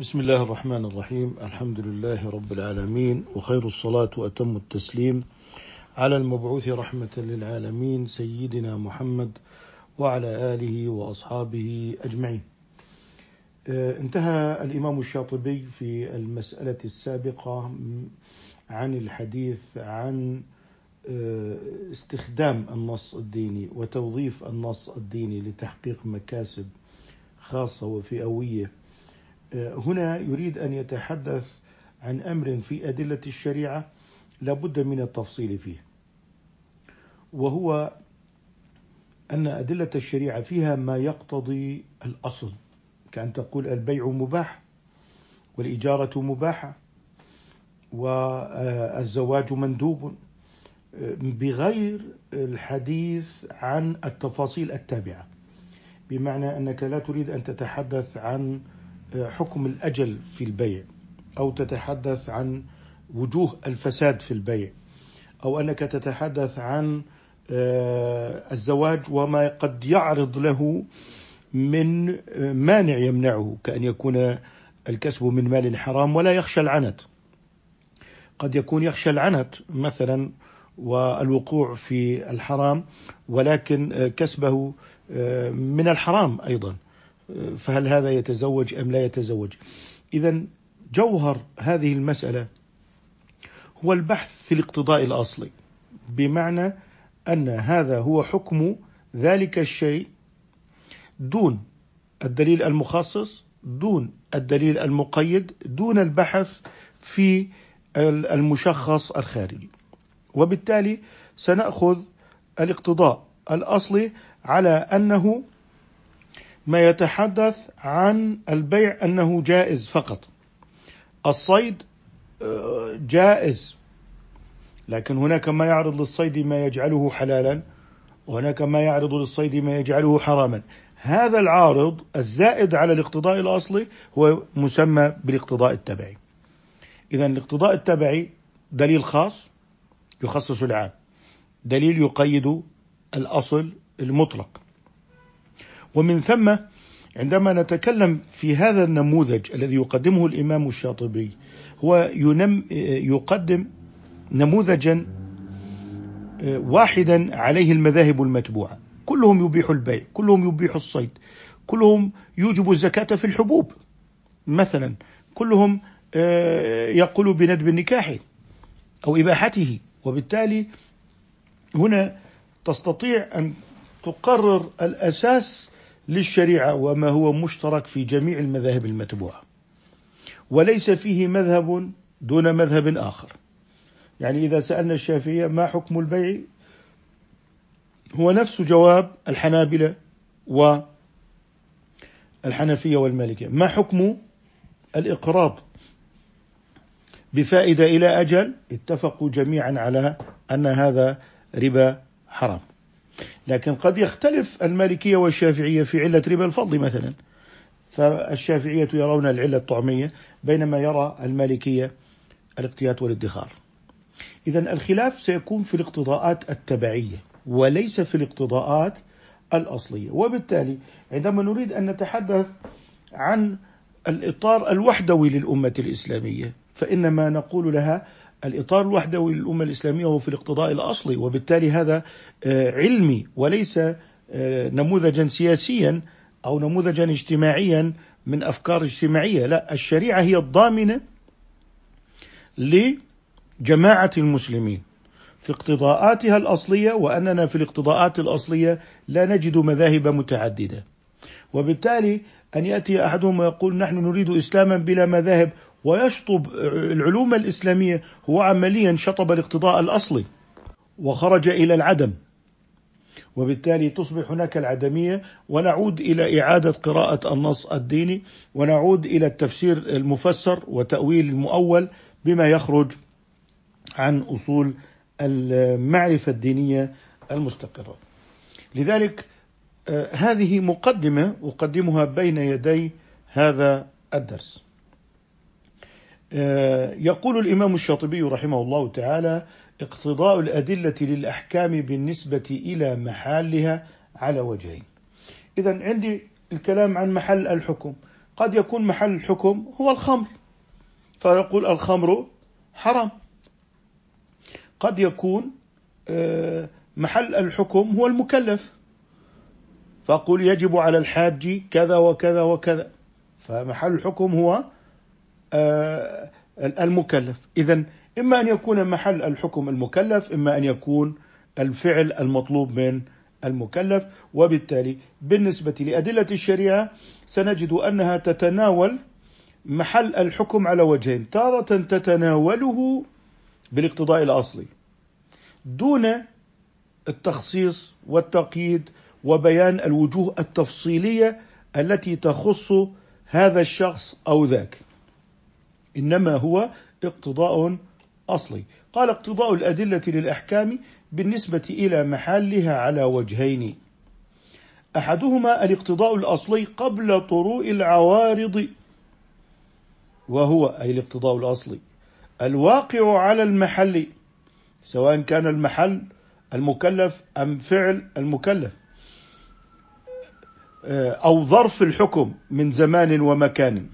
بسم الله الرحمن الرحيم الحمد لله رب العالمين وخير الصلاة وأتم التسليم على المبعوث رحمة للعالمين سيدنا محمد وعلى آله وأصحابه أجمعين انتهى الإمام الشاطبي في المسألة السابقة عن الحديث عن استخدام النص الديني وتوظيف النص الديني لتحقيق مكاسب خاصة وفئوية هنا يريد أن يتحدث عن أمر في أدلة الشريعة لابد من التفصيل فيه وهو أن أدلة الشريعة فيها ما يقتضي الأصل كأن تقول البيع مباح والإجارة مباحة والزواج مندوب بغير الحديث عن التفاصيل التابعة بمعنى أنك لا تريد أن تتحدث عن حكم الأجل في البيع أو تتحدث عن وجوه الفساد في البيع أو أنك تتحدث عن آه، الزواج وما قد يعرض له من مانع يمنعه كأن يكون الكسب من مال حرام ولا يخشى العنت. قد يكون يخشى العنت مثلا والوقوع في الحرام ولكن كسبه آه، من الحرام أيضا. فهل هذا يتزوج أم لا يتزوج؟ إذا جوهر هذه المسألة هو البحث في الاقتضاء الأصلي بمعنى أن هذا هو حكم ذلك الشيء دون الدليل المخصص دون الدليل المقيد دون البحث في المشخص الخارجي. وبالتالي سنأخذ الاقتضاء الأصلي على أنه ما يتحدث عن البيع أنه جائز فقط. الصيد آه، جائز. لكن هناك ما يعرض للصيد ما يجعله حلالا وهناك ما يعرض للصيد ما يجعله حراما. هذا العارض الزائد على الاقتضاء الأصلي هو مسمى بالاقتضاء التبعي. اذا الاقتضاء التبعي دليل خاص يخصص العام. دليل يقيد الأصل المطلق. ومن ثم عندما نتكلم في هذا النموذج الذي يقدمه الإمام الشاطبي هو ينم يقدم نموذجا آه، واحدا عليه المذاهب المتبوعة. كلهم يبيح البيع كلهم يبيح الصيد كلهم يوجب الزكاة في الحبوب مثلا. كلهم آه، يقول بندب النكاح أو إباحته. وبالتالي هنا تستطيع أن تقرر الأساس للشريعة وما هو مشترك في جميع المذاهب المتبوعة. وليس فيه مذهب دون مذهب آخر. يعني إذا سألنا الشافعية ما حكم البيع هو نفس جواب الحنابلة والحنفيه والمالكية. ما حكم الاقراض بفائدة إلى أجل؟ اتفقوا جميعا على أن هذا ربا حرام. لكن قد يختلف المالكية والشافعية في علة ربا الفضل مثلا. فالشافعية يرون العلة الطعمية بينما يرى المالكية الاقتيات والادخار. إذا الخلاف سيكون في الاقتضاءات التبعية وليس في الاقتضاءات الأصلية. وبالتالي عندما نريد أن نتحدث عن الإطار الوحدوي للأمة الإسلامية فإنما نقول لها الإطار الوحدوي للأمة الإسلامية هو في الاقتضاء الأصلي وبالتالي هذا آه، علمي وليس آه، نموذجا سياسيا أو نموذجا اجتماعيا من أفكار اجتماعية لا الشريعة هي الضامنة لجماعة المسلمين. في اقتضاءاتها الأصلية وأننا في الاقتضاءات الأصلية لا نجد مذاهب متعددة. وبالتالي أن يأتي أحدهم ويقول نحن نريد إسلاما بلا مذاهب ويشطب العلوم الإسلامية هو عمليا شطب الاقتضاء الأصلي وخرج إلى العدم وبالتالي تصبح هناك العدمية ونعود إلى إعادة قراءة النص الديني ونعود إلى التفسير المفسر وتأويل المؤول بما يخرج عن أصول المعرفة الدينية المستقرة. لذلك آه، هذه مقدمة أقدمها بين يدي هذا الدرس. يقول الإمام الشاطبي رحمه الله تعالى اقتضاء الأدلة للأحكام بالنسبة إلى محلها على وجهين إذا عندي الكلام عن محل الحكم. قد يكون محل الحكم هو الخمر. فيقول الخمر حرام. قد يكون آه، محل الحكم هو المكلف. فأقول يجب على الحاج كذا وكذا وكذا. فمحل الحكم هو آه، المكلف. إذا إما أن يكون محل الحكم المكلف إما أن يكون الفعل المطلوب من المكلف. وبالتالي بالنسبة لأدلة الشريعة سنجد أنها تتناول محل الحكم على وجهين. تارة تتناوله بالاقتضاء الأصلي دون التخصيص والتقييد وبيان الوجوه التفصيلية التي تخص هذا الشخص أو ذاك. إنما هو اقتضاء أصلي. قال اقتضاء الأدلة للأحكام بالنسبة إلى محلها على وجهين. أحدهما الاقتضاء الأصلي قبل طروء العوارض وهو أي الاقتضاء الأصلي الواقع على المحل سواء كان المحل المكلف أم فعل المكلف أو ظرف الحكم من زمان ومكان.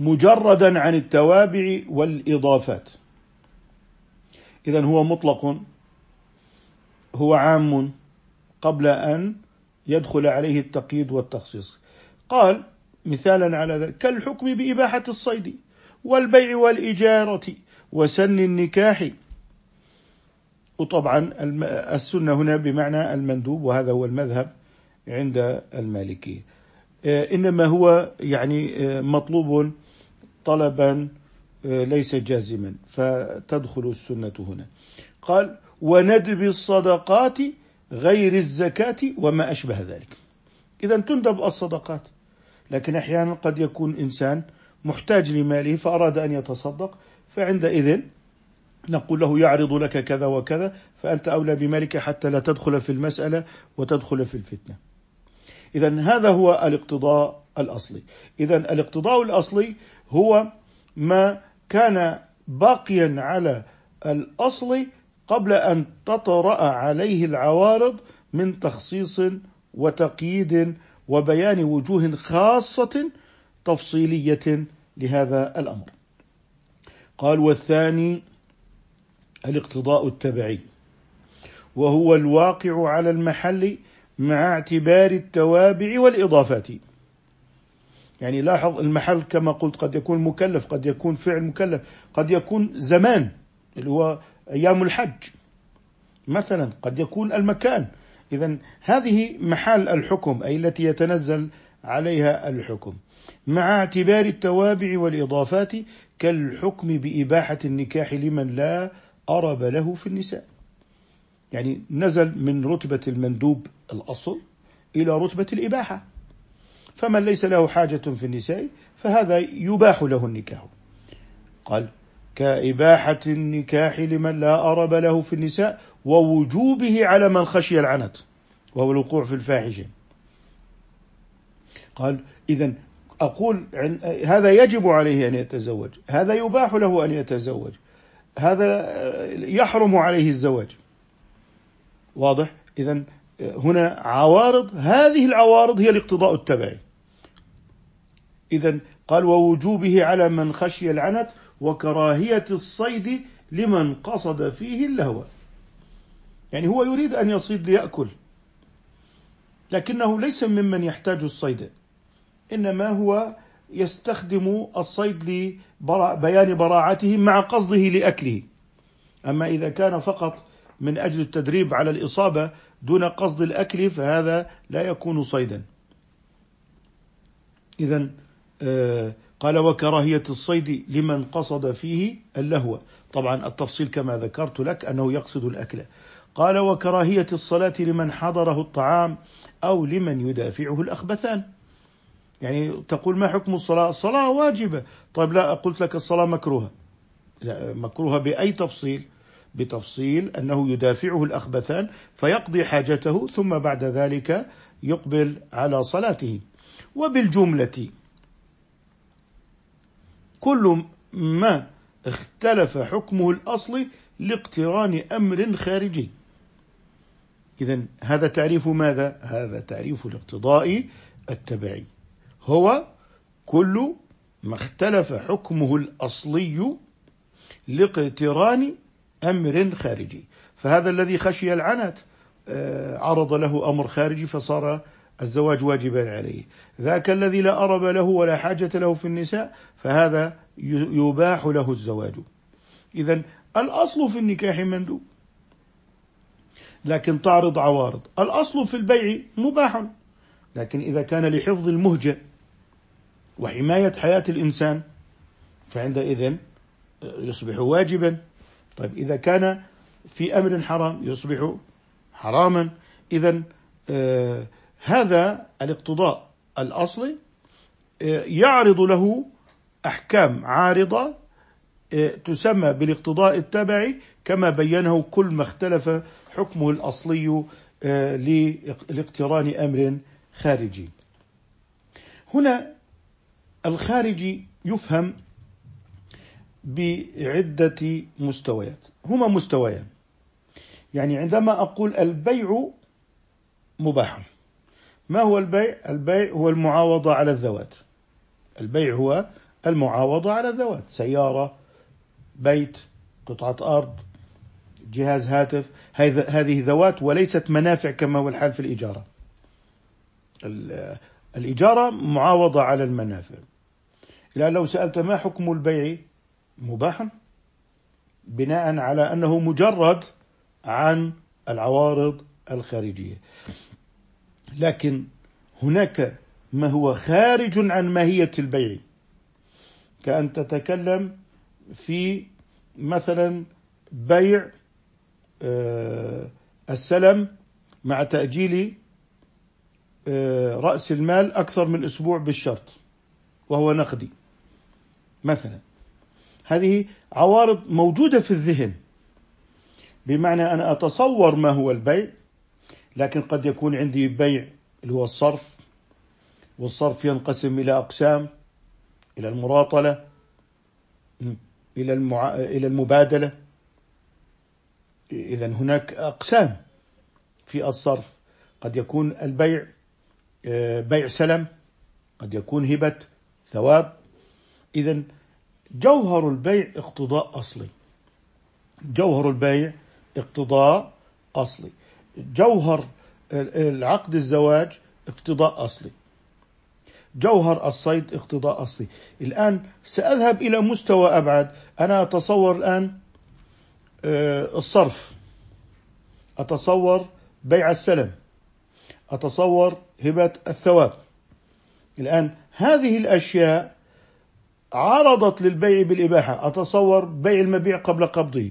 مجردا عن التوابع والإضافات. إذا هو مطلق هو عام قبل أن يدخل عليه التقييد والتخصيص. قال مثالا على ذلك كالحكم بإباحة الصيد والبيع والإجارة وسن النكاح. وطبعا السنة هنا بمعنى المندوب وهذا هو المذهب عند المالكية. إنما هو يعني مطلوب طلبا ليس جازما. فتدخل السنة هنا. قال وندب الصدقات غير الزكاة وما أشبه ذلك. إذا تندب الصدقات. لكن أحيانا قد يكون إنسان محتاج لماله فأراد أن يتصدق فعندئذ نقول له يعرض لك كذا وكذا فأنت أولى بمالك حتى لا تدخل في المسألة وتدخل في الفتنة. إذا هذا هو الاقتضاء الأصلي. إذا الاقتضاء الأصلي هو ما كان باقيا على الأصل قبل أن تطرأ عليه العوارض من تخصيص وتقييد وبيان وجوه خاصة تفصيلية لهذا الأمر. قال والثاني الاقتضاء التبعي وهو الواقع على المحل مع اعتبار التوابع والإضافات. يعني لاحظ المحل كما قلت قد يكون مكلف قد يكون فعل مكلف قد يكون زمان اللي هو أيام الحج. مثلا قد يكون المكان. إذا هذه محل الحكم أي التي يتنزل عليها الحكم. مع اعتبار التوابع والإضافات كالحكم بإباحة النكاح لمن لا أرب له في النساء. يعني نزل من رتبة المندوب الأصل إلى رتبة الإباحة. فمن ليس له حاجة في النساء فهذا يباح له النكاح. قال كإباحة النكاح لمن لا أرب له في النساء ووجوبه على من خشي العنت وهو الوقوع في الفاحشة. قال إذا أقول هذا يجب عليه أن يتزوج هذا يباح له أن يتزوج هذا يحرم عليه الزواج. واضح؟ إذا هنا عوارض هذه العوارض هي الاقتضاء التبعي. إذا قال ووجوبه على من خشي العنت وكراهية الصيد لمن قصد فيه اللهو. يعني هو يريد أن يصيد ليأكل لكنه ليس ممن يحتاج الصيد إنما هو يستخدم الصيد لبيان براعته مع قصده لأكله. أما إذا كان فقط من أجل التدريب على الإصابة دون قصد الأكل فهذا لا يكون صيدا. إذا قال وكراهية الصيد لمن قصد فيه اللهو. طبعا التفصيل كما ذكرت لك أنه يقصد الأكل. قال وكراهية الصلاة لمن حضره الطعام أو لمن يدافعه الأخبثان. يعني تقول ما حكم الصلاة؟ الصلاة واجبة. طيب لا قلت لك الصلاة مكروهة. لا مكروهة بأي تفصيل؟ بتفصيل أنه يدافعه الأخبثان فيقضي حاجته ثم بعد ذلك يقبل على صلاته. وبالجملة كل ما اختلف حكمه الأصلي لاقتران أمر خارجي. إذا هذا تعريف ماذا؟ هذا تعريف الاقتضاء التبعي. هو كل ما اختلف حكمه الأصلي لاقتران أمر خارجي. فهذا الذي خشي العنت آه، عرض له أمر خارجي فصار الزواج واجبا عليه. ذاك الذي لا أرب له ولا حاجة له في النساء فهذا يباح له الزواج. إذا الأصل في النكاح مندوب لكن تعرض عوارض. الأصل في البيع مباح. لكن إذا كان لحفظ المهجة وحماية حياة الإنسان فعندئذ يصبح واجبا. طيب إذا كان في أمر حرام يصبح حراما. إذا آه هذا الاقتضاء الأصلي آه يعرض له أحكام عارضة آه تسمى بالاقتضاء التبعي كما بينه كل ما اختلف حكمه الأصلي آه، لاقتران أمر خارجي. هنا الخارجي يفهم بعدة مستويات. هما مستويان. يعني عندما أقول البيع مباح. ما هو البيع؟ البيع هو المعاوضة على الذوات البيع هو المعاوضة على الذوات سيارة بيت قطعة أرض جهاز هاتف. هذه ذوات وليست منافع كما هو الحال في الإجارة الإجارة معاوضة على المنافع. لأن لو سألت ما حكم البيع؟ مباحا بناء على أنه مجرد عن العوارض الخارجية. لكن هناك ما هو خارج عن ماهية البيع. كأن تتكلم في مثلا بيع آه، السلم مع تأجيل آه، رأس المال أكثر من أسبوع بالشرط وهو نقدي مثلا. هذه عوارض موجودة في الذهن. بمعنى أنا أتصور ما هو البيع لكن قد يكون عندي بيع اللي هو الصرف والصرف ينقسم إلى أقسام إلى المراطلة إلى المع... إلى المبادلة. إذا هناك أقسام في الصرف. قد يكون البيع آه، بيع سلم قد يكون هبة ثواب. إذا جوهر البيع اقتضاء أصلي. جوهر البيع اقتضاء أصلي. جوهر العقد الزواج اقتضاء أصلي. جوهر الصيد اقتضاء أصلي. الآن سأذهب إلى مستوى أبعد. أنا أتصور الآن آه، الصرف. أتصور بيع السلم. أتصور هبة الثواب. الآن هذه الأشياء عرضت للبيع بالإباحة. أتصور بيع المبيع قبل قبضه.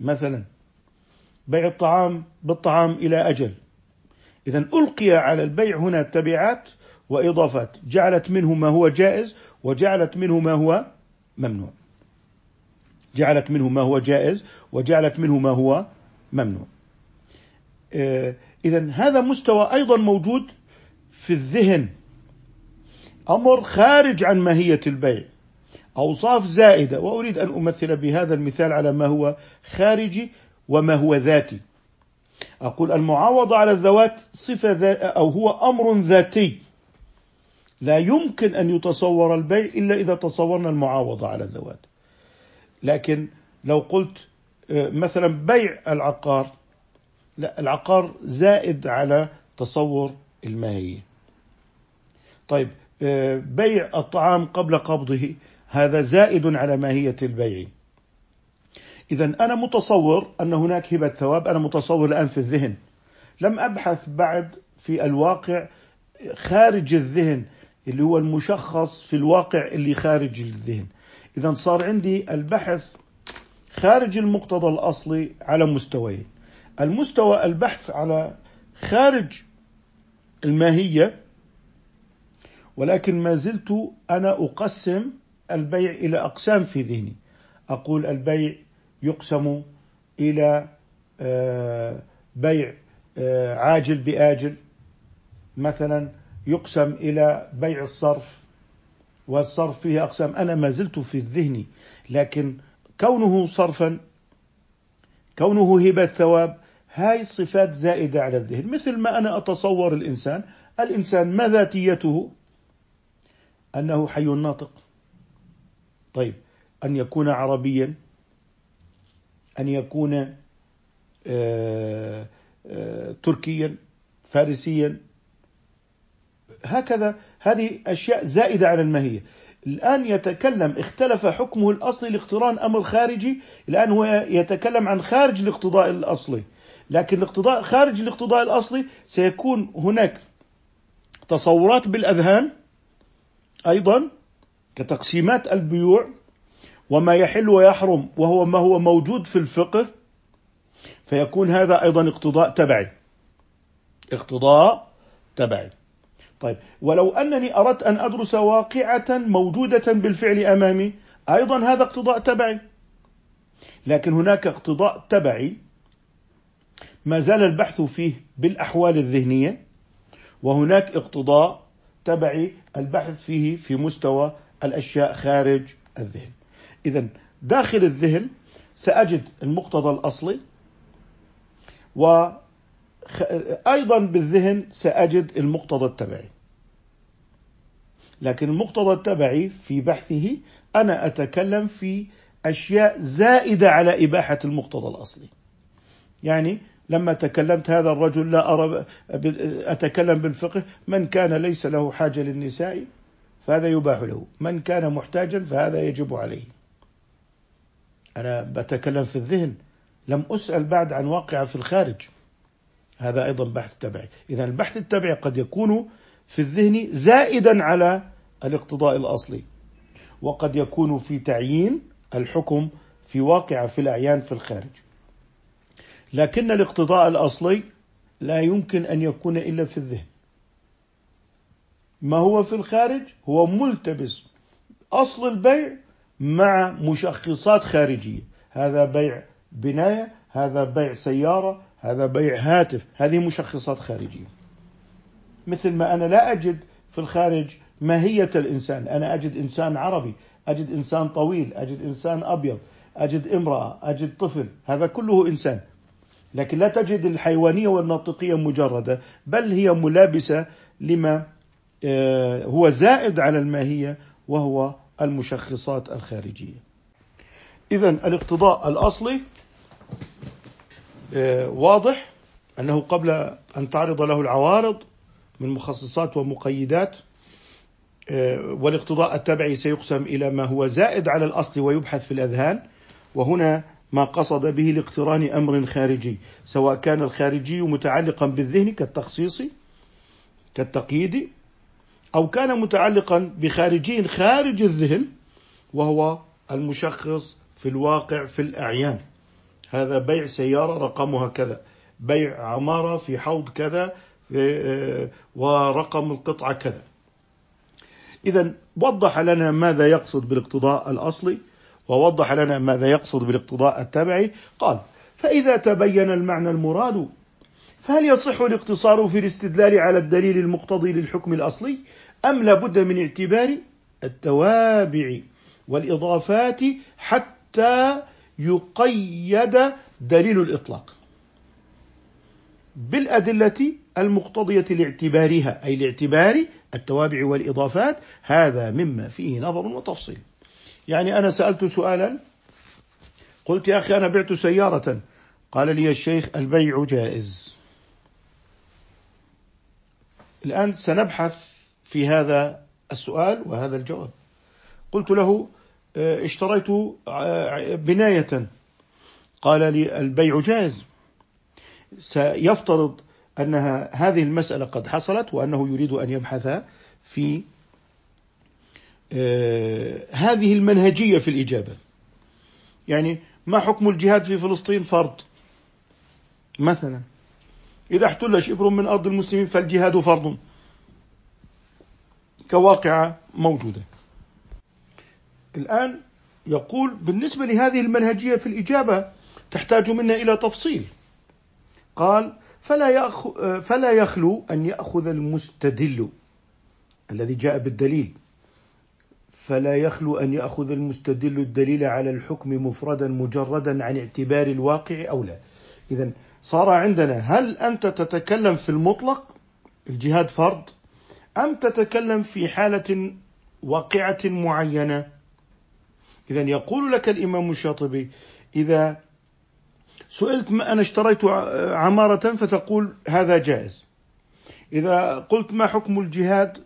مثلا بيع الطعام بالطعام إلى أجل. إذا ألقي على البيع هنا تبعات وإضافات. جعلت منه ما هو جائز وجعلت منه ما هو ممنوع. جعلت منه ما هو جائز وجعلت منه ما هو ممنوع. آه، إذا هذا مستوى أيضا موجود في الذهن. أمر خارج عن ماهية البيع. أوصاف زائدة. وأريد أن أمثل بهذا المثال على ما هو خارجي. وما هو ذاتي. أقول المعاوضة على الذوات صفة ذات أو هو أمر ذاتي. لا يمكن أن يتصور البيع إلا إذا تصورنا المعاوضة على الذوات. لكن لو قلت آه، مثلا بيع العقار لا العقار زائد على تصور الماهية طيب آه، بيع الطعام قبل قبضه هذا زائد على ماهية البيع. إذا أنا متصور أن هناك هبة ثواب أنا متصور الآن في الذهن. لم أبحث بعد في الواقع خارج الذهن اللي هو المشخص في الواقع اللي خارج الذهن. إذا صار عندي البحث خارج المقتضى الأصلي على مستويين. المستوى البحث على خارج الماهية ولكن ما زلت أنا أقسم البيع إلى أقسام في ذهني. أقول البيع يقسم إلى آه، بيع آه، عاجل بآجل. مثلا يقسم إلى بيع الصرف والصرف فيه أقسام. أنا ما زلت في الذهن لكن كونه صرفا كونه هبة ثواب هاي صفات زائدة على الذهن. مثل ما أنا أتصور الإنسان الإنسان ما ذاتيته؟ أنه حي ناطق. طيب أن يكون عربيا أن يكون آه، آه، تركيا فارسيا. هكذا هذه أشياء زائدة على الماهية. الآن يتكلم اختلف حكمه الأصلي لاقتران أمر خارجي. الآن هو يتكلم عن خارج الاقتضاء الأصلي. لكن الاقتضاء خارج الاقتضاء الأصلي سيكون هناك تصورات بالأذهان أيضا كتقسيمات البيوع. وما يحل ويحرم وهو ما هو موجود في الفقه فيكون هذا أيضا اقتضاء تبعي. اقتضاء تبعي. طيب ولو أنني أردت أن أدرس واقعة موجودة بالفعل أمامي أيضا هذا اقتضاء تبعي. لكن هناك اقتضاء تبعي ما زال البحث فيه بالأحوال الذهنية وهناك اقتضاء تبعي البحث فيه في مستوى الأشياء خارج الذهن. إذا داخل الذهن سأجد المقتضى الأصلي وأيضا بالذهن سأجد المقتضى التبعي. لكن المقتضى التبعي في بحثه أنا أتكلم في أشياء زائدة على إباحة المقتضى الأصلي. يعني لما تكلمت هذا الرجل لا أرى أتكلم بالفقه من كان ليس له حاجة للنساء فهذا يباح له من كان محتاجا فهذا يجب عليه. أنا بتكلم في الذهن. لم أسأل بعد عن واقعة في الخارج. هذا أيضا بحث تبعي. إذا البحث التبعي قد يكون في الذهن زائدا على الاقتضاء الأصلي. وقد يكون في تعيين الحكم في واقعة في الأعيان في الخارج. لكن الاقتضاء الأصلي لا يمكن أن يكون إلا في الذهن. ما هو في الخارج؟ هو ملتبس. أصل البيع مع مشخصات خارجية. هذا بيع بناية هذا بيع سيارة هذا بيع هاتف. هذه مشخصات خارجية. مثل ما أنا لا أجد في الخارج ماهية الإنسان. أنا أجد إنسان عربي أجد إنسان طويل أجد إنسان أبيض أجد امرأة أجد طفل. هذا كله إنسان. لكن لا تجد الحيوانية والناطقية مجردة بل هي ملابسة لما آه، هو زائد على الماهية وهو المشخصات الخارجية. إذا الاقتضاء الأصلي آه، واضح أنه قبل أن تعرض له العوارض من مخصصات ومقيدات آه، والاقتضاء التبعي سيقسم إلى ما هو زائد على الأصل ويبحث في الأذهان وهنا ما قصد به لاقتران أمر خارجي سواء كان الخارجي متعلقا بالذهن كالتخصيص كالتقييد أو كان متعلقا بخارجي خارج الذهن وهو المشخص في الواقع في الأعيان. هذا بيع سيارة رقمها كذا بيع عمارة في حوض كذا آه، ورقم القطعة كذا. إذا وضح لنا ماذا يقصد بالاقتضاء الأصلي ووضح لنا ماذا يقصد بالاقتضاء التبعي قال فإذا تبين المعنى المراد فهل يصح الاقتصار في الاستدلال على الدليل المقتضي للحكم الأصلي؟ أم لابد من اعتبار التوابع والإضافات حتى يقيد دليل الإطلاق؟ بالأدلة المقتضية لاعتبارها أي لاعتبار التوابع والإضافات هذا مما فيه نظر وتفصيل. يعني أنا سألت سؤالا قلت يا أخي أنا بعت سيارة قال لي الشيخ البيع جائز. الآن سنبحث في هذا السؤال وهذا الجواب. قلت له آه، اشتريت آه، بناية. قال لي البيع جائز. سيفترض أنها هذه المسألة قد حصلت وأنه يريد أن يبحث في آه، هذه المنهجية في الإجابة. يعني ما حكم الجهاد في فلسطين فرض مثلا. إذا احتل شبر من أرض المسلمين فالجهاد فرض. كواقعة موجودة. الآن يقول بالنسبة لهذه المنهجية في الإجابة تحتاج منا إلى تفصيل. قال فلا, يأخ فلا يخلو أن يأخذ المستدل الذي جاء بالدليل. فلا يخلو أن يأخذ المستدل الدليل على الحكم مفردا مجردا عن اعتبار الواقع أو لا. إذا صار عندنا هل أنت تتكلم في المطلق الجهاد فرض أم تتكلم في حالة واقعة معينة؟ إذا يقول لك الإمام الشاطبي إذا سئلت ما أنا اشتريت عمارة فتقول هذا جائز. إذا قلت ما حكم الجهاد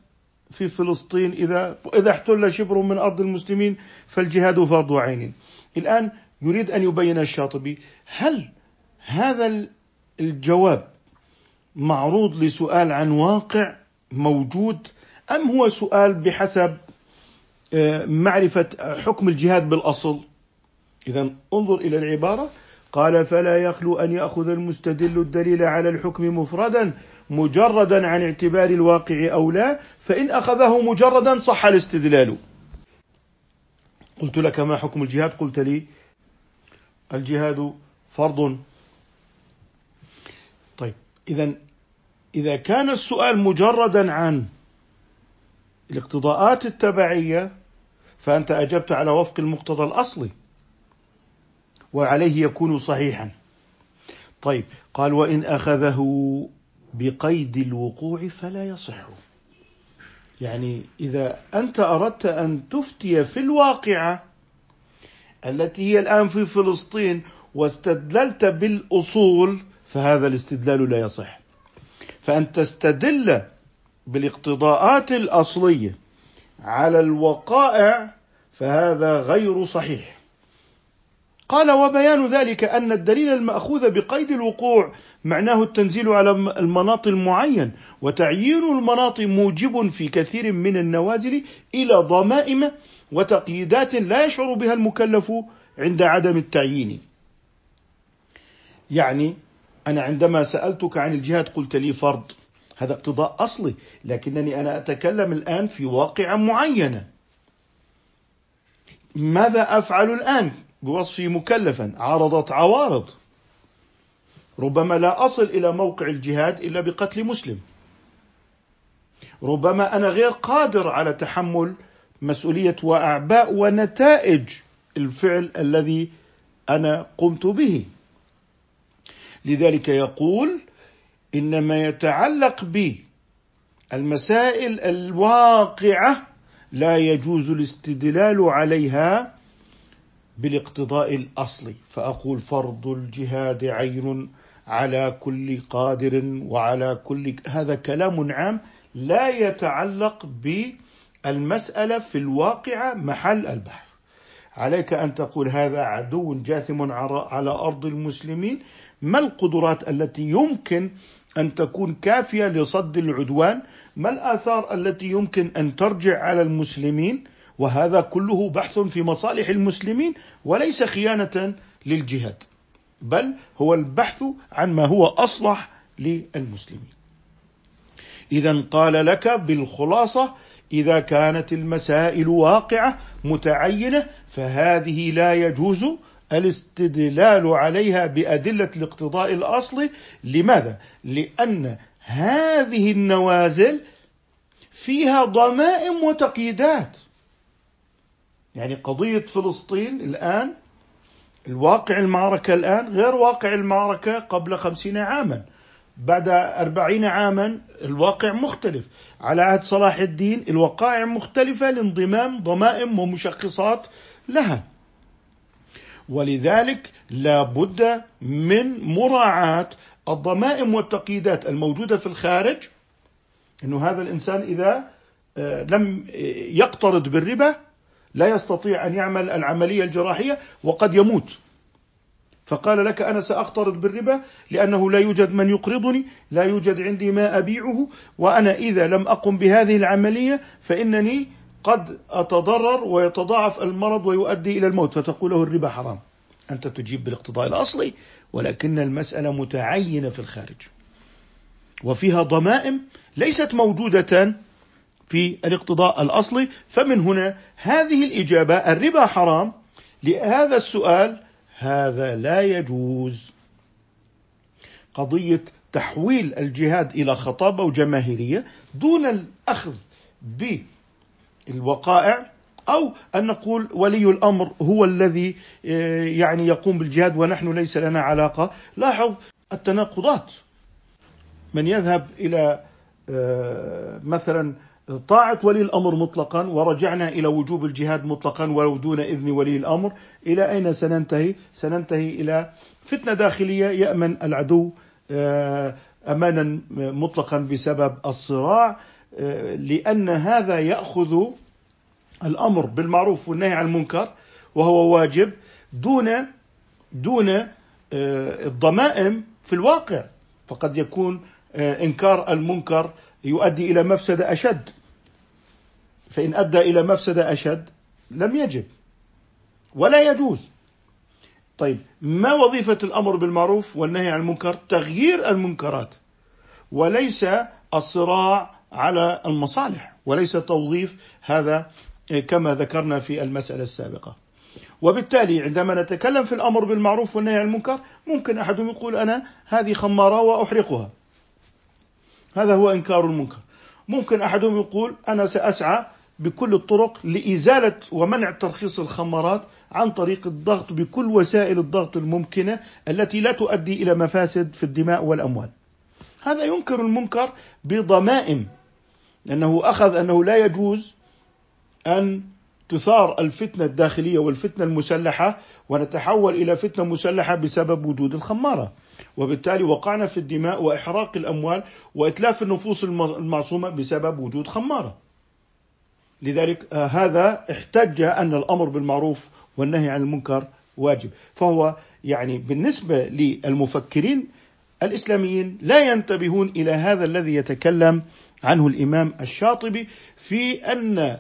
في فلسطين إذا إذا احتل شبر من أرض المسلمين فالجهاد فرض عين. الآن يريد أن يبين الشاطبي هل هذا الجواب معروض لسؤال عن واقع موجود أم هو سؤال بحسب آه، معرفة حكم الجهاد بالأصل؟ إذا انظر إلى العبارة. قال فلا يخلو أن يأخذ المستدل الدليل على الحكم مفردا مجردا عن اعتبار الواقع أو لا فإن أخذه مجردا صح الاستدلال. قلت لك ما حكم الجهاد؟ قلت لي الجهاد فرض طيب إذا إذا كان السؤال مجردا عن الاقتضاءات التبعية فأنت أجبت على وفق المقتضى الأصلي وعليه يكون صحيحا. طيب قال وإن أخذه بقيد الوقوع فلا يصح. يعني إذا أنت أردت أن تفتي في الواقعة التي هي الآن في فلسطين واستدللت بالأصول فهذا الاستدلال لا يصح. فأن تستدل بالاقتضاءات الأصلية على الوقائع فهذا غير صحيح. قال وبيان ذلك أن الدليل المأخوذ بقيد الوقوع معناه التنزيل على المناط المعين وتعيين المناط موجب في كثير من النوازل إلى ضمائم وتقييدات لا يشعر بها المكلف عند عدم التعيين. يعني أنا عندما سألتك عن الجهاد قلت لي فرض. هذا اقتضاء أصلي لكنني أنا أتكلم الآن في واقعة معينة ماذا أفعل الآن؟ بوصفي مكلفا عارضت عوارض. ربما لا أصل إلى موقع الجهاد إلا بقتل مسلم. ربما أنا غير قادر على تحمل مسؤولية وأعباء ونتائج الفعل الذي أنا قمت به. لذلك يقول إنما يتعلق بالمسائل الواقعة لا يجوز الاستدلال عليها بالاقتضاء الاصلي فأقول فرض الجهاد عين على كل قادر وعلى كل هذا كلام عام لا يتعلق بالمساله في الواقعة محل البحث. عليك أن تقول هذا عدو جاثم على أرض المسلمين ما القدرات التي يمكن أن تكون كافية لصد العدوان؟ ما الآثار التي يمكن أن ترجع على المسلمين؟ وهذا كله بحث في مصالح المسلمين وليس خيانة للجهاد بل هو البحث عن ما هو أصلح للمسلمين. إذا قال لك بالخلاصة إذا كانت المسائل واقعة متعينة فهذه لا يجوز الاستدلال عليها بأدلة الاقتضاء الأصلي لماذا؟ لأن هذه النوازل فيها ضمائم وتقييدات. يعني قضية فلسطين الآن الواقع المعركة الآن غير واقع المعركة قبل خمسين عاما. بعد أربعين عاما الواقع مختلف. على عهد صلاح الدين الوقائع مختلفة لانضمام ضمائم ومشخصات لها. ولذلك لا بد من مراعاة الضمائم والتقييدات الموجودة في الخارج أنه هذا الإنسان إذا آه، لم يقترض بالربا لا يستطيع أن يعمل العملية الجراحية وقد يموت. فقال لك أنا سأقترض بالربا لأنه لا يوجد من يقرضني لا يوجد عندي ما أبيعه وأنا إذا لم أقم بهذه العملية فإنني قد أتضرر ويتضاعف المرض ويؤدي إلى الموت فتقول له الربا حرام. أنت تجيب بالاقتضاء الأصلي ولكن المسألة متعينة في الخارج. وفيها ضمائم ليست موجودة في الاقتضاء الأصلي فمن هنا هذه الإجابة الربا حرام. لهذا السؤال هذا لا يجوز. قضية تحويل الجهاد إلى خطابة وجماهيرية دون الأخذ بالوقائع أو أن نقول ولي الأمر هو الذي آه، يعني يقوم بالجهاد ونحن ليس لنا علاقة. لاحظ التناقضات. من يذهب إلى آه، مثلا طاعة ولي الأمر مطلقا ورجعنا إلى وجوب الجهاد مطلقا ولو دون إذن ولي الأمر إلى أين سننتهي؟ سننتهي إلى فتنة داخلية يأمن العدو آه، أمانا مطلقا بسبب الصراع. لأن هذا يأخذ الأمر بالمعروف والنهي عن المنكر وهو واجب دون دون آه، الضمائم في الواقع. فقد يكون إنكار المنكر يؤدي إلى مفسدة أشد. فإن أدى إلى مفسدة أشد لم يجب ولا يجوز. طيب ما وظيفة الأمر بالمعروف والنهي عن المنكر؟ تغيير المنكرات وليس الصراع على المصالح وليس توظيف هذا كما ذكرنا في المسألة السابقة. وبالتالي عندما نتكلم في الأمر بالمعروف والنهي عن المنكر ممكن أحدهم يقول أنا هذه خمارة وأحرقها. هذا هو إنكار المنكر. ممكن أحدهم يقول أنا سأسعى بكل الطرق لإزالة ومنع ترخيص الخمارات عن طريق الضغط بكل وسائل الضغط الممكنة التي لا تؤدي إلى مفاسد في الدماء والأموال. هذا ينكر المنكر بضمائم لأنه أخذ أنه لا يجوز أن تثار الفتنة الداخلية والفتنة المسلحة ونتحول إلى فتنة مسلحة بسبب وجود الخمارة. وبالتالي وقعنا في الدماء وإحراق الأموال وإتلاف النفوس المعصومة بسبب وجود خمارة. لذلك آه، هذا احتج أن الأمر بالمعروف والنهي عن المنكر واجب. فهو يعني بالنسبة للمفكرين الإسلاميين لا ينتبهون إلى هذا الذي يتكلم عنه الإمام الشاطبي في أن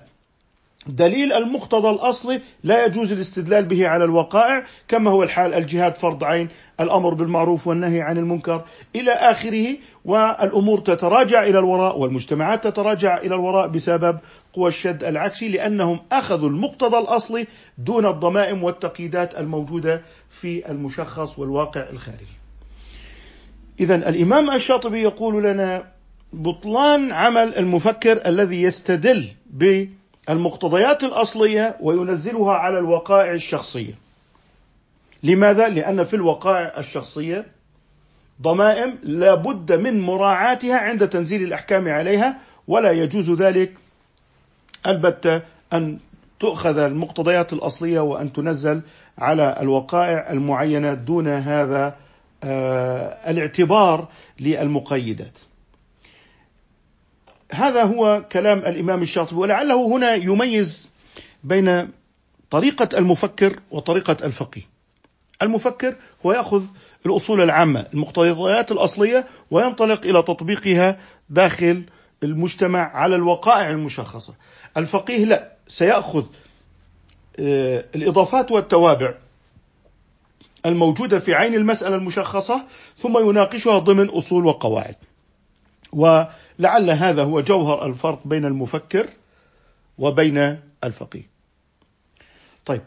دليل المقتضى الاصلي لا يجوز الاستدلال به على الوقائع كما هو الحال الجهاد فرض عين الأمر بالمعروف والنهي عن المنكر إلى آخره والأمور تتراجع إلى الوراء والمجتمعات تتراجع إلى الوراء بسبب قوى الشد العكسي لأنهم أخذوا المقتضى الاصلي دون الضمائم والتقييدات الموجودة في المشخص والواقع الخارجي. اذا الإمام الشاطبي يقول لنا بطلان عمل المفكر الذي يستدل ب المقتضيات الأصلية وينزلها على الوقائع الشخصية. لماذا؟ لأن في الوقائع الشخصية ضمائم لا بد من مراعاتها عند تنزيل الأحكام عليها ولا يجوز ذلك البتة أن تؤخذ المقتضيات الأصلية وأن تنزل على الوقائع المعينة دون هذا آه، الاعتبار للمقيدات. هذا هو كلام الإمام الشاطبي ولعله هنا يميز بين طريقة المفكر وطريقة الفقيه. المفكر هو يأخذ الأصول العامة، المقتضيات الأصلية وينطلق إلى تطبيقها داخل المجتمع على الوقائع المشخصة. الفقيه لا، سيأخذ آه، الإضافات والتوابع الموجودة في عين المسألة المشخصة ثم يناقشها ضمن أصول وقواعد. و لعل هذا هو جوهر الفرق بين المفكر وبين الفقيه. طيب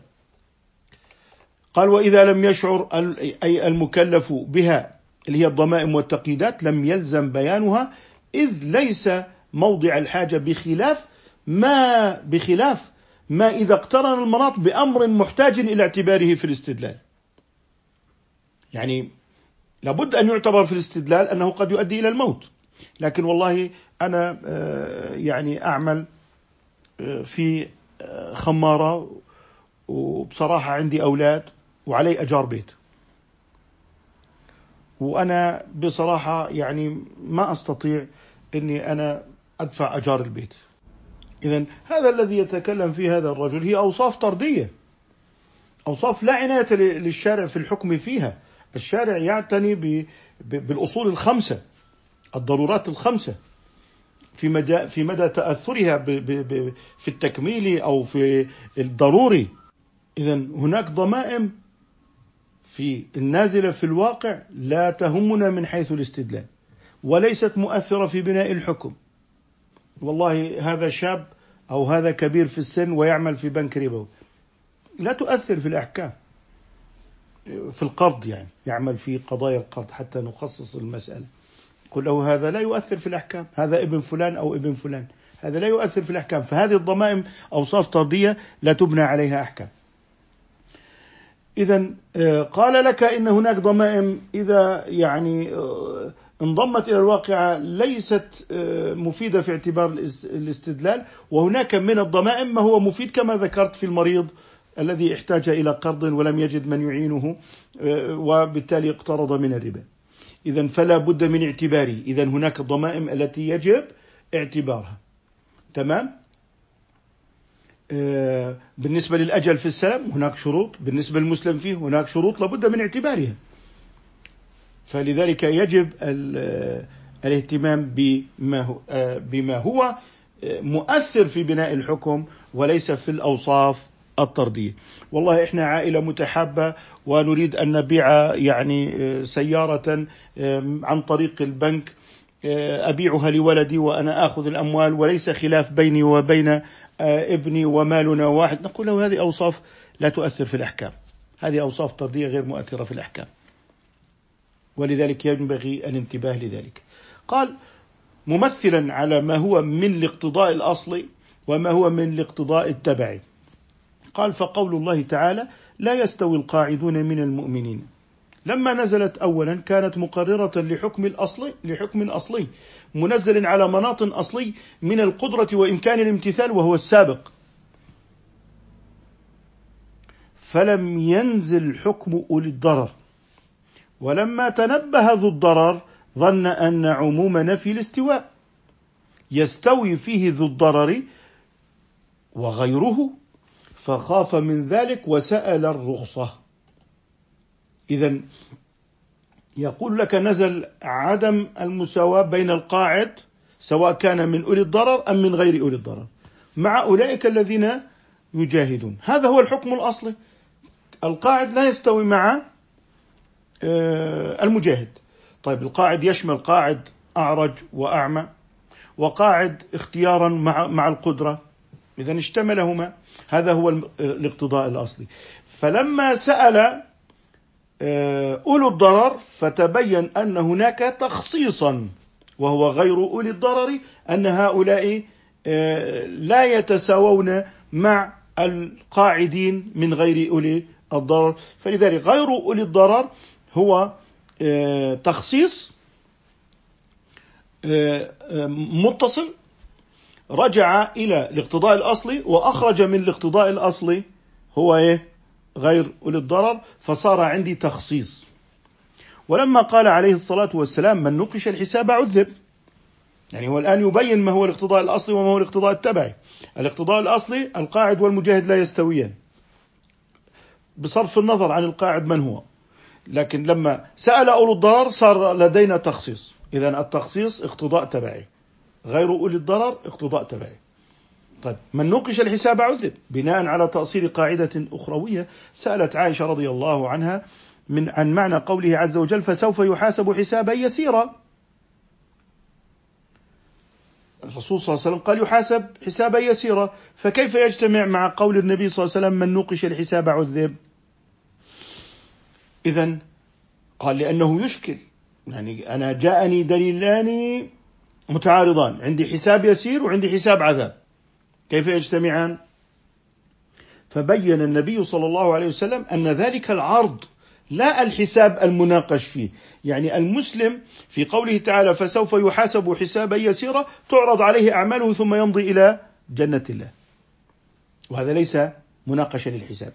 قال وإذا لم يشعر أي المكلف بها اللي هي الضمائم والتقييدات لم يلزم بيانها إذ ليس موضع الحاجة بخلاف ما بخلاف ما إذا اقترن المناط بأمر محتاج إلى اعتباره في الاستدلال. يعني لابد أن يعتبر في الاستدلال أنه قد يؤدي إلى الموت. لكن والله أنا آه، يعني أعمل آه، في آه، خمارة وبصراحة عندي أولاد وعلي أجار بيت. وأنا بصراحة يعني ما أستطيع أني أنا أدفع أجار البيت. إذا هذا الذي يتكلم فيه هذا الرجل هي أوصاف طردية أوصاف لا عناية للشارع في الحكم فيها. الشارع يعتني بالأصول الخمسة. الضرورات الخمسة في مدى في مدى تأثرها في التكميل أو في الضروري. إذا هناك ضمائم في النازلة في الواقع لا تهمنا من حيث الاستدلال وليست مؤثرة في بناء الحكم. والله هذا شاب أو هذا كبير في السن ويعمل في بنك ربوي لا تؤثر في الأحكام في القرض يعني يعمل في قضايا القرض حتى نخصص المسألة. قل له هذا لا يؤثر في الأحكام هذا ابن فلان أو ابن فلان هذا لا يؤثر في الأحكام فهذه الضمائم أوصاف طردية لا تبنى عليها أحكام. إذا آه، قال لك إن هناك ضمائم إذا يعني آه، انضمت إلى الواقعة ليست آه، مفيدة في اعتبار الاستدلال وهناك من الضمائم ما هو مفيد كما ذكرت في المريض الذي احتاج إلى قرض ولم يجد من يعينه وبالتالي اقترض من الربا. إذا فلا بد من اعتباره إذا هناك الضمائم التي يجب اعتبارها. تمام؟ آه، بالنسبة للأجل في السلام هناك شروط. بالنسبة للمسلم فيه هناك شروط لابد من اعتبارها. فلذلك يجب آه، الاهتمام بما هو, آه، بما هو مؤثر في بناء الحكم وليس في الأوصاف. الطردية. والله إحنا عائلة متحابة ونريد أن نبيع يعني سيارة عن طريق البنك. أبيعها لولدي وأنا آخذ الأموال وليس خلاف بيني وبين آه، ابني ومالنا واحد. نقول له هذه أوصاف لا تؤثر في الأحكام. هذه أوصاف طردية غير مؤثرة في الأحكام. ولذلك ينبغي الانتباه لذلك. قال ممثلا على ما هو من الاقتضاء الأصلي وما هو من الاقتضاء التبعي. قال فقول الله تعالى لا يستوي القاعدون من المؤمنين. لما نزلت اولا كانت مقررة لحكم الاصلي لحكم أصلي منزل على مناط أصلي من القدرة وإمكان الامتثال وهو السابق. فلم ينزل حكم أولي الضرر. ولما تنبه ذو الضرر ظن أن عموم نفي الاستواء. يستوي فيه ذو الضرر وغيره فخاف من ذلك وسأل الرخصة. إذا يقول لك نزل عدم المساواة بين القاعد سواء كان من أولي الضرر أم من غير أولي الضرر. مع أولئك الذين يجاهدون. هذا هو الحكم الأصلي. القاعد لا يستوي مع آه، المجاهد. طيب القاعد يشمل قاعد أعرج وأعمى وقاعد اختيارا مع مع القدرة. إذا اشتملهما. هذا هو الاقتضاء الأصلي. فلما سأل آه، أولو الضرر فتبين أن هناك تخصيصا وهو غير أولي الضرر أن هؤلاء آه، لا يتساوون مع القاعدين من غير أولي الضرر. فلذلك غير أولي الضرر هو آه، تخصيص متصل رجع إلى الاقتضاء الأصلي وأخرج من الاقتضاء الأصلي هو إيه؟ غير أولي الضرر فصار عندي تخصيص. ولما قال عليه الصلاة والسلام من نقش الحساب عذب. يعني هو الآن يبين ما هو الاقتضاء الأصلي وما هو الاقتضاء التبعي. الاقتضاء الأصلي القاعد والمجاهد لا يستويان. بصرف النظر عن القاعد من هو. لكن لما سأل أولو الضرر صار لدينا تخصيص. إذا التخصيص اقتضاء تبعي. غير أولي الضرر اقتضاء تبعي. طيب من نوقش الحساب عذب بناء على تأصيل قاعدة أخروية سألت عائشة رضي الله عنها من عن معنى قوله عز وجل فسوف يحاسب حسابا يسيرا. الرسول صلى الله عليه وسلم قال يحاسب حسابا يسيرا. فكيف يجتمع مع قول النبي صلى الله عليه وسلم من نوقش الحساب عذب إذا قال لأنه يشكل. يعني أنا جاءني دليلان متعارضان عندي حساب يسير وعندي حساب عذاب. كيف يجتمعان؟ فبين النبي صلى الله عليه وسلم أن ذلك العرض لا الحساب المناقش فيه. يعني المسلم في قوله تعالى فسوف يحاسب حسابا يسيرا تعرض عليه أعماله ثم يمضي إلى جنة الله. وهذا ليس مناقشة للحساب.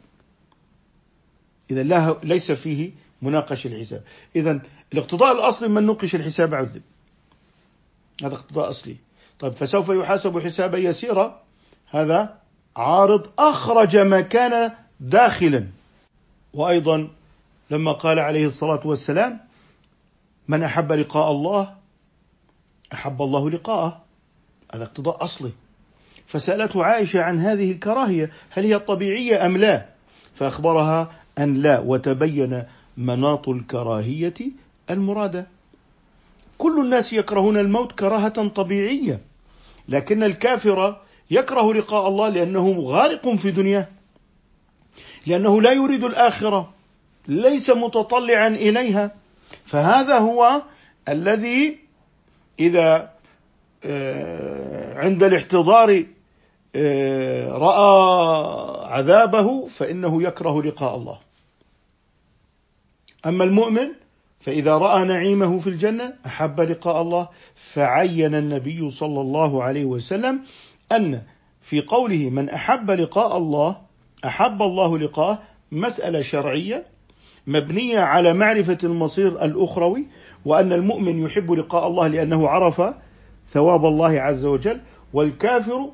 إذا لا ليس فيه مناقشة للحساب. إذا الاقتضاء الاصلي من نقش الحساب عذب. هذا اقتضاء أصلي. طيب فسوف يحاسب حسابا يسيرا. هذا عارض أخرج ما كان داخلا. وأيضا لما قال عليه الصلاة والسلام من أحب لقاء الله أحب الله لقاءه. هذا اقتضاء أصلي. فسألته عائشة عن هذه الكراهية هل هي طبيعية أم لا؟ فأخبرها أن لا وتبين مناط الكراهية المرادة. كل الناس يكرهون الموت كراهة طبيعية لكن الكافر يكره لقاء الله لأنه غارق في دنياه لأنه لا يريد الآخرة ليس متطلعا إليها. فهذا هو الذي إذا آه، عند الاحتضار آه، رأى عذابه فإنه يكره لقاء الله. أما المؤمن فإذا رأى نعيمه في الجنة أحب لقاء الله فعين النبي صلى الله عليه وسلم أن في قوله من أحب لقاء الله أحب الله لقاءه مسألة شرعية مبنية على معرفة المصير الأخروي وأن المؤمن يحب لقاء الله لأنه عرف ثواب الله عز وجل والكافر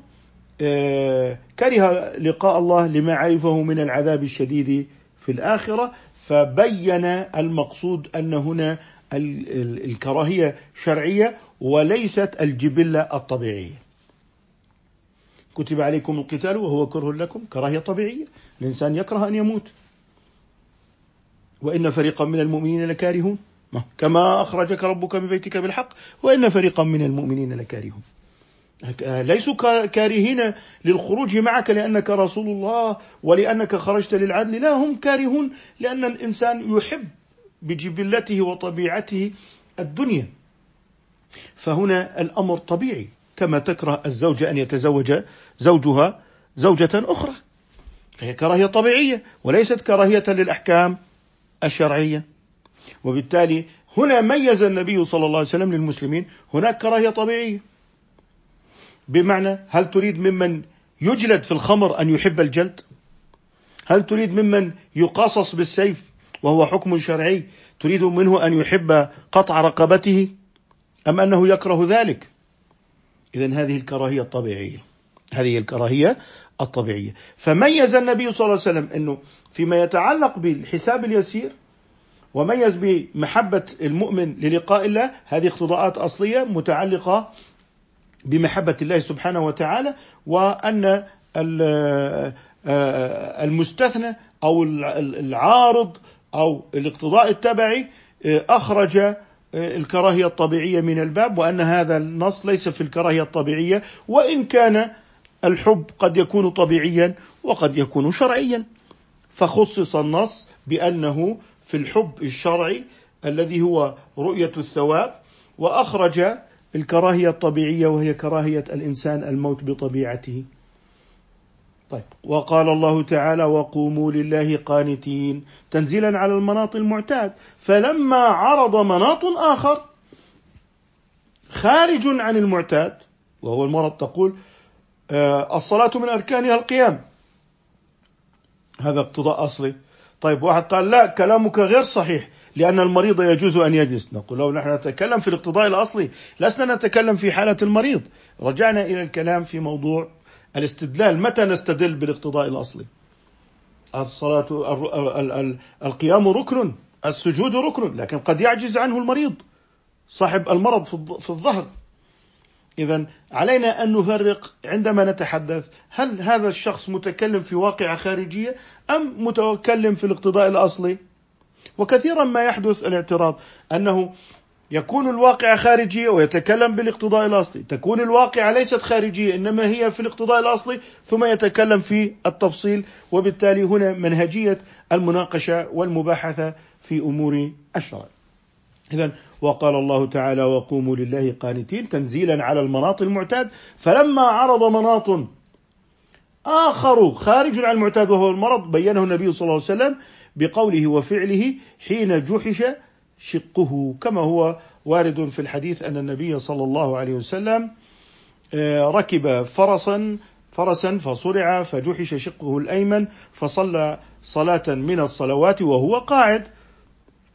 آه، كره لقاء الله لما عرفه من العذاب الشديد في الآخرة فبين المقصود أن هنا الكراهية شرعية وليست الجبلة الطبيعية. كتب عليكم القتال وهو كره لكم كراهية طبيعية. الإنسان يكره أن يموت. وإن فريقا من المؤمنين لكارهون. كما أخرجك ربك من بيتك بالحق وإن فريقا من المؤمنين لكارهون. ليسوا كارهين للخروج معك لأنك رسول الله ولأنك خرجت للعدل. لا هم كارهون لأن الإنسان يحب بجبلته وطبيعته الدنيا. فهنا الأمر طبيعي كما تكره الزوجة أن يتزوج زوجها زوجة أخرى. فهي كراهية طبيعية وليست كراهية للأحكام الشرعية. وبالتالي هنا ميز النبي صلى الله عليه وسلم للمسلمين هناك كراهية طبيعية. بمعنى هل تريد ممن يجلد في الخمر أن يحب الجلد؟ هل تريد ممن يقاصص بالسيف وهو حكم شرعي؟ تريد منه أن يحب قطع رقبته؟ أم أنه يكره ذلك؟ إذا هذه الكراهية الطبيعية. هذه الكراهية الطبيعية. فميز النبي صلى الله عليه وسلم أنه فيما يتعلق بالحساب اليسير وميز بمحبة المؤمن للقاء الله هذه اقتضاءات أصلية متعلقة بمحبة الله سبحانه وتعالى وأن المستثنى أو العارض أو الاقتضاء التبعي أخرج الكراهية الطبيعية من الباب وأن هذا النص ليس في الكراهية الطبيعية وإن كان الحب قد يكون طبيعيا وقد يكون شرعيا. فخصص النص بأنه في الحب الشرعي الذي هو رؤية الثواب وأخرج الكراهية الطبيعية وهي كراهية الإنسان الموت بطبيعته. طيب وقال الله تعالى وقوموا لله قانتين تنزيلا على المناط المعتاد. فلما عرض مناط آخر خارج عن المعتاد وهو المرض تقول آه، الصلاة من أركانها القيام هذا اقتضاء أصلي. طيب واحد قال لا كلامك غير صحيح لأن المريض يجوز أن يجلس. نقول له نحن نتكلم في الاقتضاء الأصلي لسنا نتكلم في حالة المريض. رجعنا إلى الكلام في موضوع الاستدلال. متى نستدل بالاقتضاء الأصلي؟ الصلاة القيام ركن السجود ركن لكن قد يعجز عنه المريض صاحب المرض في الظهر. إذا علينا أن نفرق عندما نتحدث هل هذا الشخص متكلم في واقعة خارجية أم متكلم في الاقتضاء الأصلي؟ وكثيرا ما يحدث الاعتراض أنه يكون الواقع خارجية ويتكلم بالاقتضاء الأصلي. تكون الواقعة ليست خارجية إنما هي في الاقتضاء الأصلي ثم يتكلم في التفصيل وبالتالي هنا منهجية المناقشة والمباحثة في أمور الشرع. إذا وقال الله تعالى وقوموا لله قانتين تنزيلا على المناط المعتاد فلما عرض مناط آخر خارج عن المعتاد وهو المرض بينه النبي صلى الله عليه وسلم بقوله وفعله حين جحش شقه. كما هو وارد في الحديث أن النبي صلى الله عليه وسلم آه، ركب فرسا فرسا فصرع فجحش شقه الأيمن فصلى صلاة من الصلوات وهو قاعد.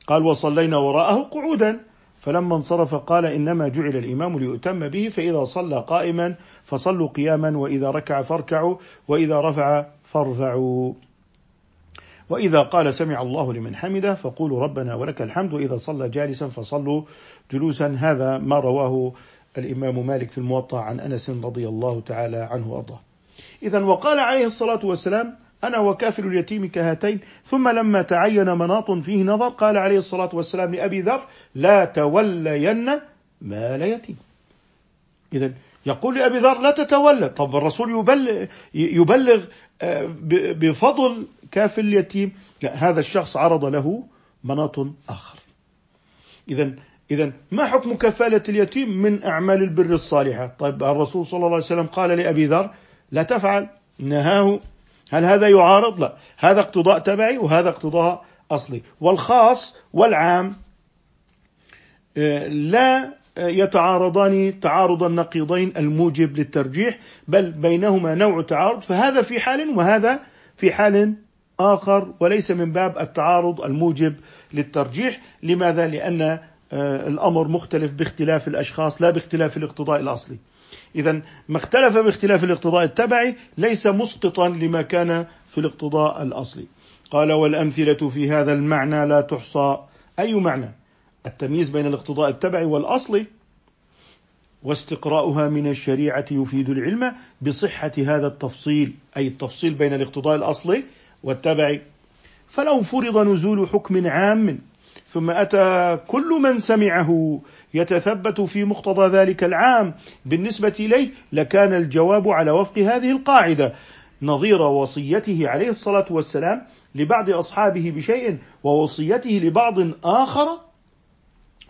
قال وصلينا وراءه قعودا. فلما انصرف قال إنما جعل الإمام ليؤتم به فإذا صلى قائما فصلوا قياما وإذا ركع فاركعوا وإذا رفع فارفعوا. وإذا قال سمع الله لمن حمده فقولوا ربنا ولك الحمد وإذا صلى جالسا فصلوا جلوسا. هذا ما رواه الإمام مالك في الموطأ عن أنس رضي الله تعالى عنه وأرضاه. اذا وقال عليه الصلاة والسلام أنا وكافل اليتيم كهاتين ثم لما تعين مناط فيه نظر قال عليه الصلاة والسلام لأبي ذر لا تولين مال يتيم. إذا يقول لأبي ذر لا تتولى. طب الرسول يبلغ, يبلغ آه، بفضل كافل اليتيم لا هذا الشخص عرض له مناط آخر. إذا إذا ما حكم كفالة اليتيم من أعمال البر الصالحة؟ طيب الرسول صلى الله عليه وسلم قال لأبي ذر لا تفعل نهاه. هل هذا يعارض؟ لا هذا اقتضاء تبعي وهذا اقتضاء أصلي. والخاص والعام لا يتعارضان تعارض النقيضين الموجب للترجيح بل بينهما نوع تعارض فهذا في حال وهذا في حال آخر وليس من باب التعارض الموجب للترجيح. لماذا؟ لأن آه، الأمر مختلف باختلاف الأشخاص لا باختلاف الاقتضاء الأصلي. اذا ما اختلف باختلاف الاقتضاء التبعي ليس مسقطا لما كان في الاقتضاء الأصلي. قال والأمثلة في هذا المعنى لا تحصى. أي معنى؟ التمييز بين الاقتضاء التبعي والأصلي واستقراؤها من الشريعة يفيد العلم بصحة هذا التفصيل أي التفصيل بين الاقتضاء الأصلي والتبعي فلو فرض نزول حكم عام. ثم أتى كل من سمعه يتثبت في مقتضى ذلك العام. بالنسبة إليه لكان الجواب على وفق هذه القاعدة. نظير وصيته عليه الصلاة والسلام لبعض أصحابه بشيء ووصيته لبعض آخر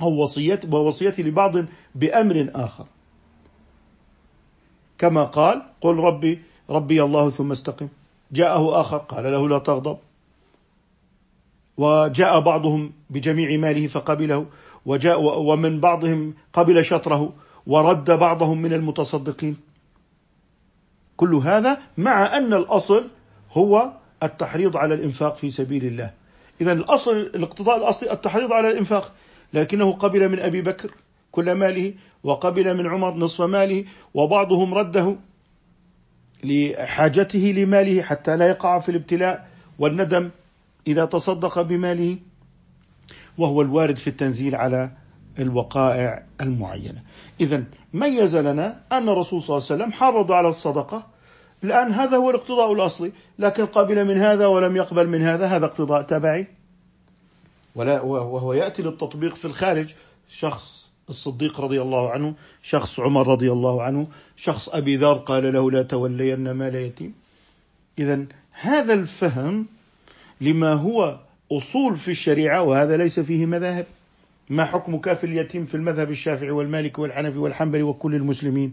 أو وصية ووصيته لبعض بأمر آخر. كما قال قل ربي ربي الله ثم استقم. جاءه آخر قال له لا تغضب. وجاء بعضهم بجميع ماله فقبله وجاء ومن بعضهم قبل شطره ورد بعضهم من المتصدقين. كل هذا مع أن الأصل هو التحريض على الإنفاق في سبيل الله. إذا الأصل الاقتضاء الأصلي التحريض على الإنفاق لكنه قبل من أبي بكر كل ماله وقبل من عمر نصف ماله وبعضهم رده لحاجته لماله حتى لا يقع في الابتلاء والندم إذا تصدق بماله وهو الوارد في التنزيل على الوقائع المعينة. اذا ميز لنا أن الرسول صلى الله عليه وسلم حرض على الصدقة الآن هذا هو الاقتضاء الأصلي، لكن قبل من هذا ولم يقبل من هذا هذا اقتضاء تبعي ولا وهو يأتي للتطبيق في الخارج شخص الصديق رضي الله عنه شخص عمر رضي الله عنه شخص أبي ذر قال له لا تولين مال يتيم. اذا هذا الفهم لما هو أصول في الشريعة وهذا ليس فيه مذاهب. ما حكم كاف اليتيم في المذهب الشافعي والمالكي والحنفي والحنبلي وكل المسلمين؟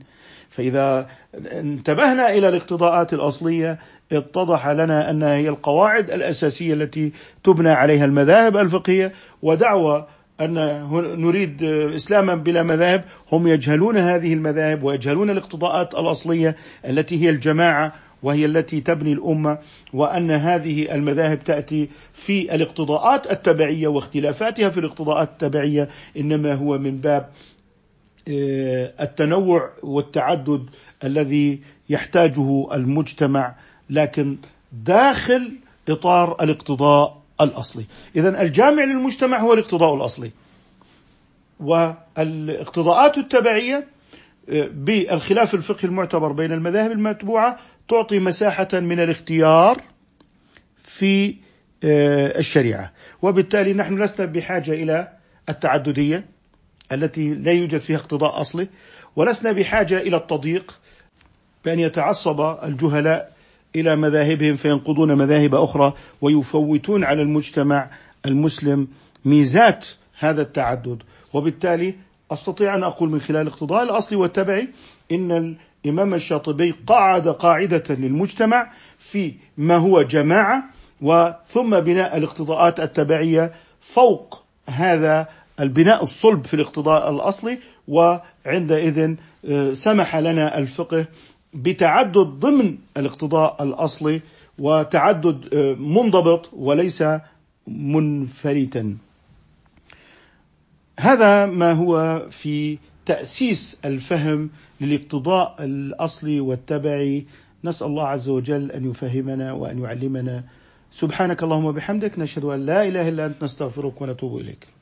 فإذا انتبهنا إلى الاقتضاءات الأصلية اتضح لنا أنها هي القواعد الأساسية التي تبنى عليها المذاهب الفقهية ودعوى أن نريد إسلاما بلا مذاهب هم يجهلون هذه المذاهب ويجهلون الاقتضاءات الأصلية التي هي الجماعة وهي التي تبني الأمة وأن هذه المذاهب تأتي في الاقتضاءات التبعية واختلافاتها في الاقتضاءات التبعية إنما هو من باب آه، التنوع والتعدد الذي يحتاجه المجتمع لكن داخل إطار الاقتضاء الأصلي. اذا الجامع للمجتمع هو الاقتضاء الأصلي. والإقتضاءات التبعية آه، بالخلاف الفقهي المعتبر بين المذاهب المتبوعة تعطي مساحة من الاختيار في آه، الشريعة. وبالتالي نحن لسنا بحاجة إلى التعددية التي لا يوجد فيها اقتضاء أصلي ولسنا بحاجة إلى التضييق بأن يتعصب الجهلاء إلى مذاهبهم فينقضون مذاهب أخرى ويفوتون على المجتمع المسلم ميزات هذا التعدد. وبالتالي أستطيع أن أقول من خلال الاقتضاء الاصلي والتبعي إن الإمام الشاطبي قعد قاعدة للمجتمع في ما هو جماعة وثم بناء الاقتضاءات التبعية فوق هذا البناء الصلب في الاقتضاء الأصلي وعندئذ آه، سمح لنا الفقه بتعدد ضمن الاقتضاء الأصلي وتعدد آه، منضبط وليس منفلتا. هذا ما هو في تأسيس الفهم للاقتضاء الأصلي والتبعي. نسأل الله عز وجل أن يفهمنا وأن يعلمنا. سبحانك اللهم وبحمدك نشهد أن لا إله إلا أنت نستغفرك ونتوب إليك.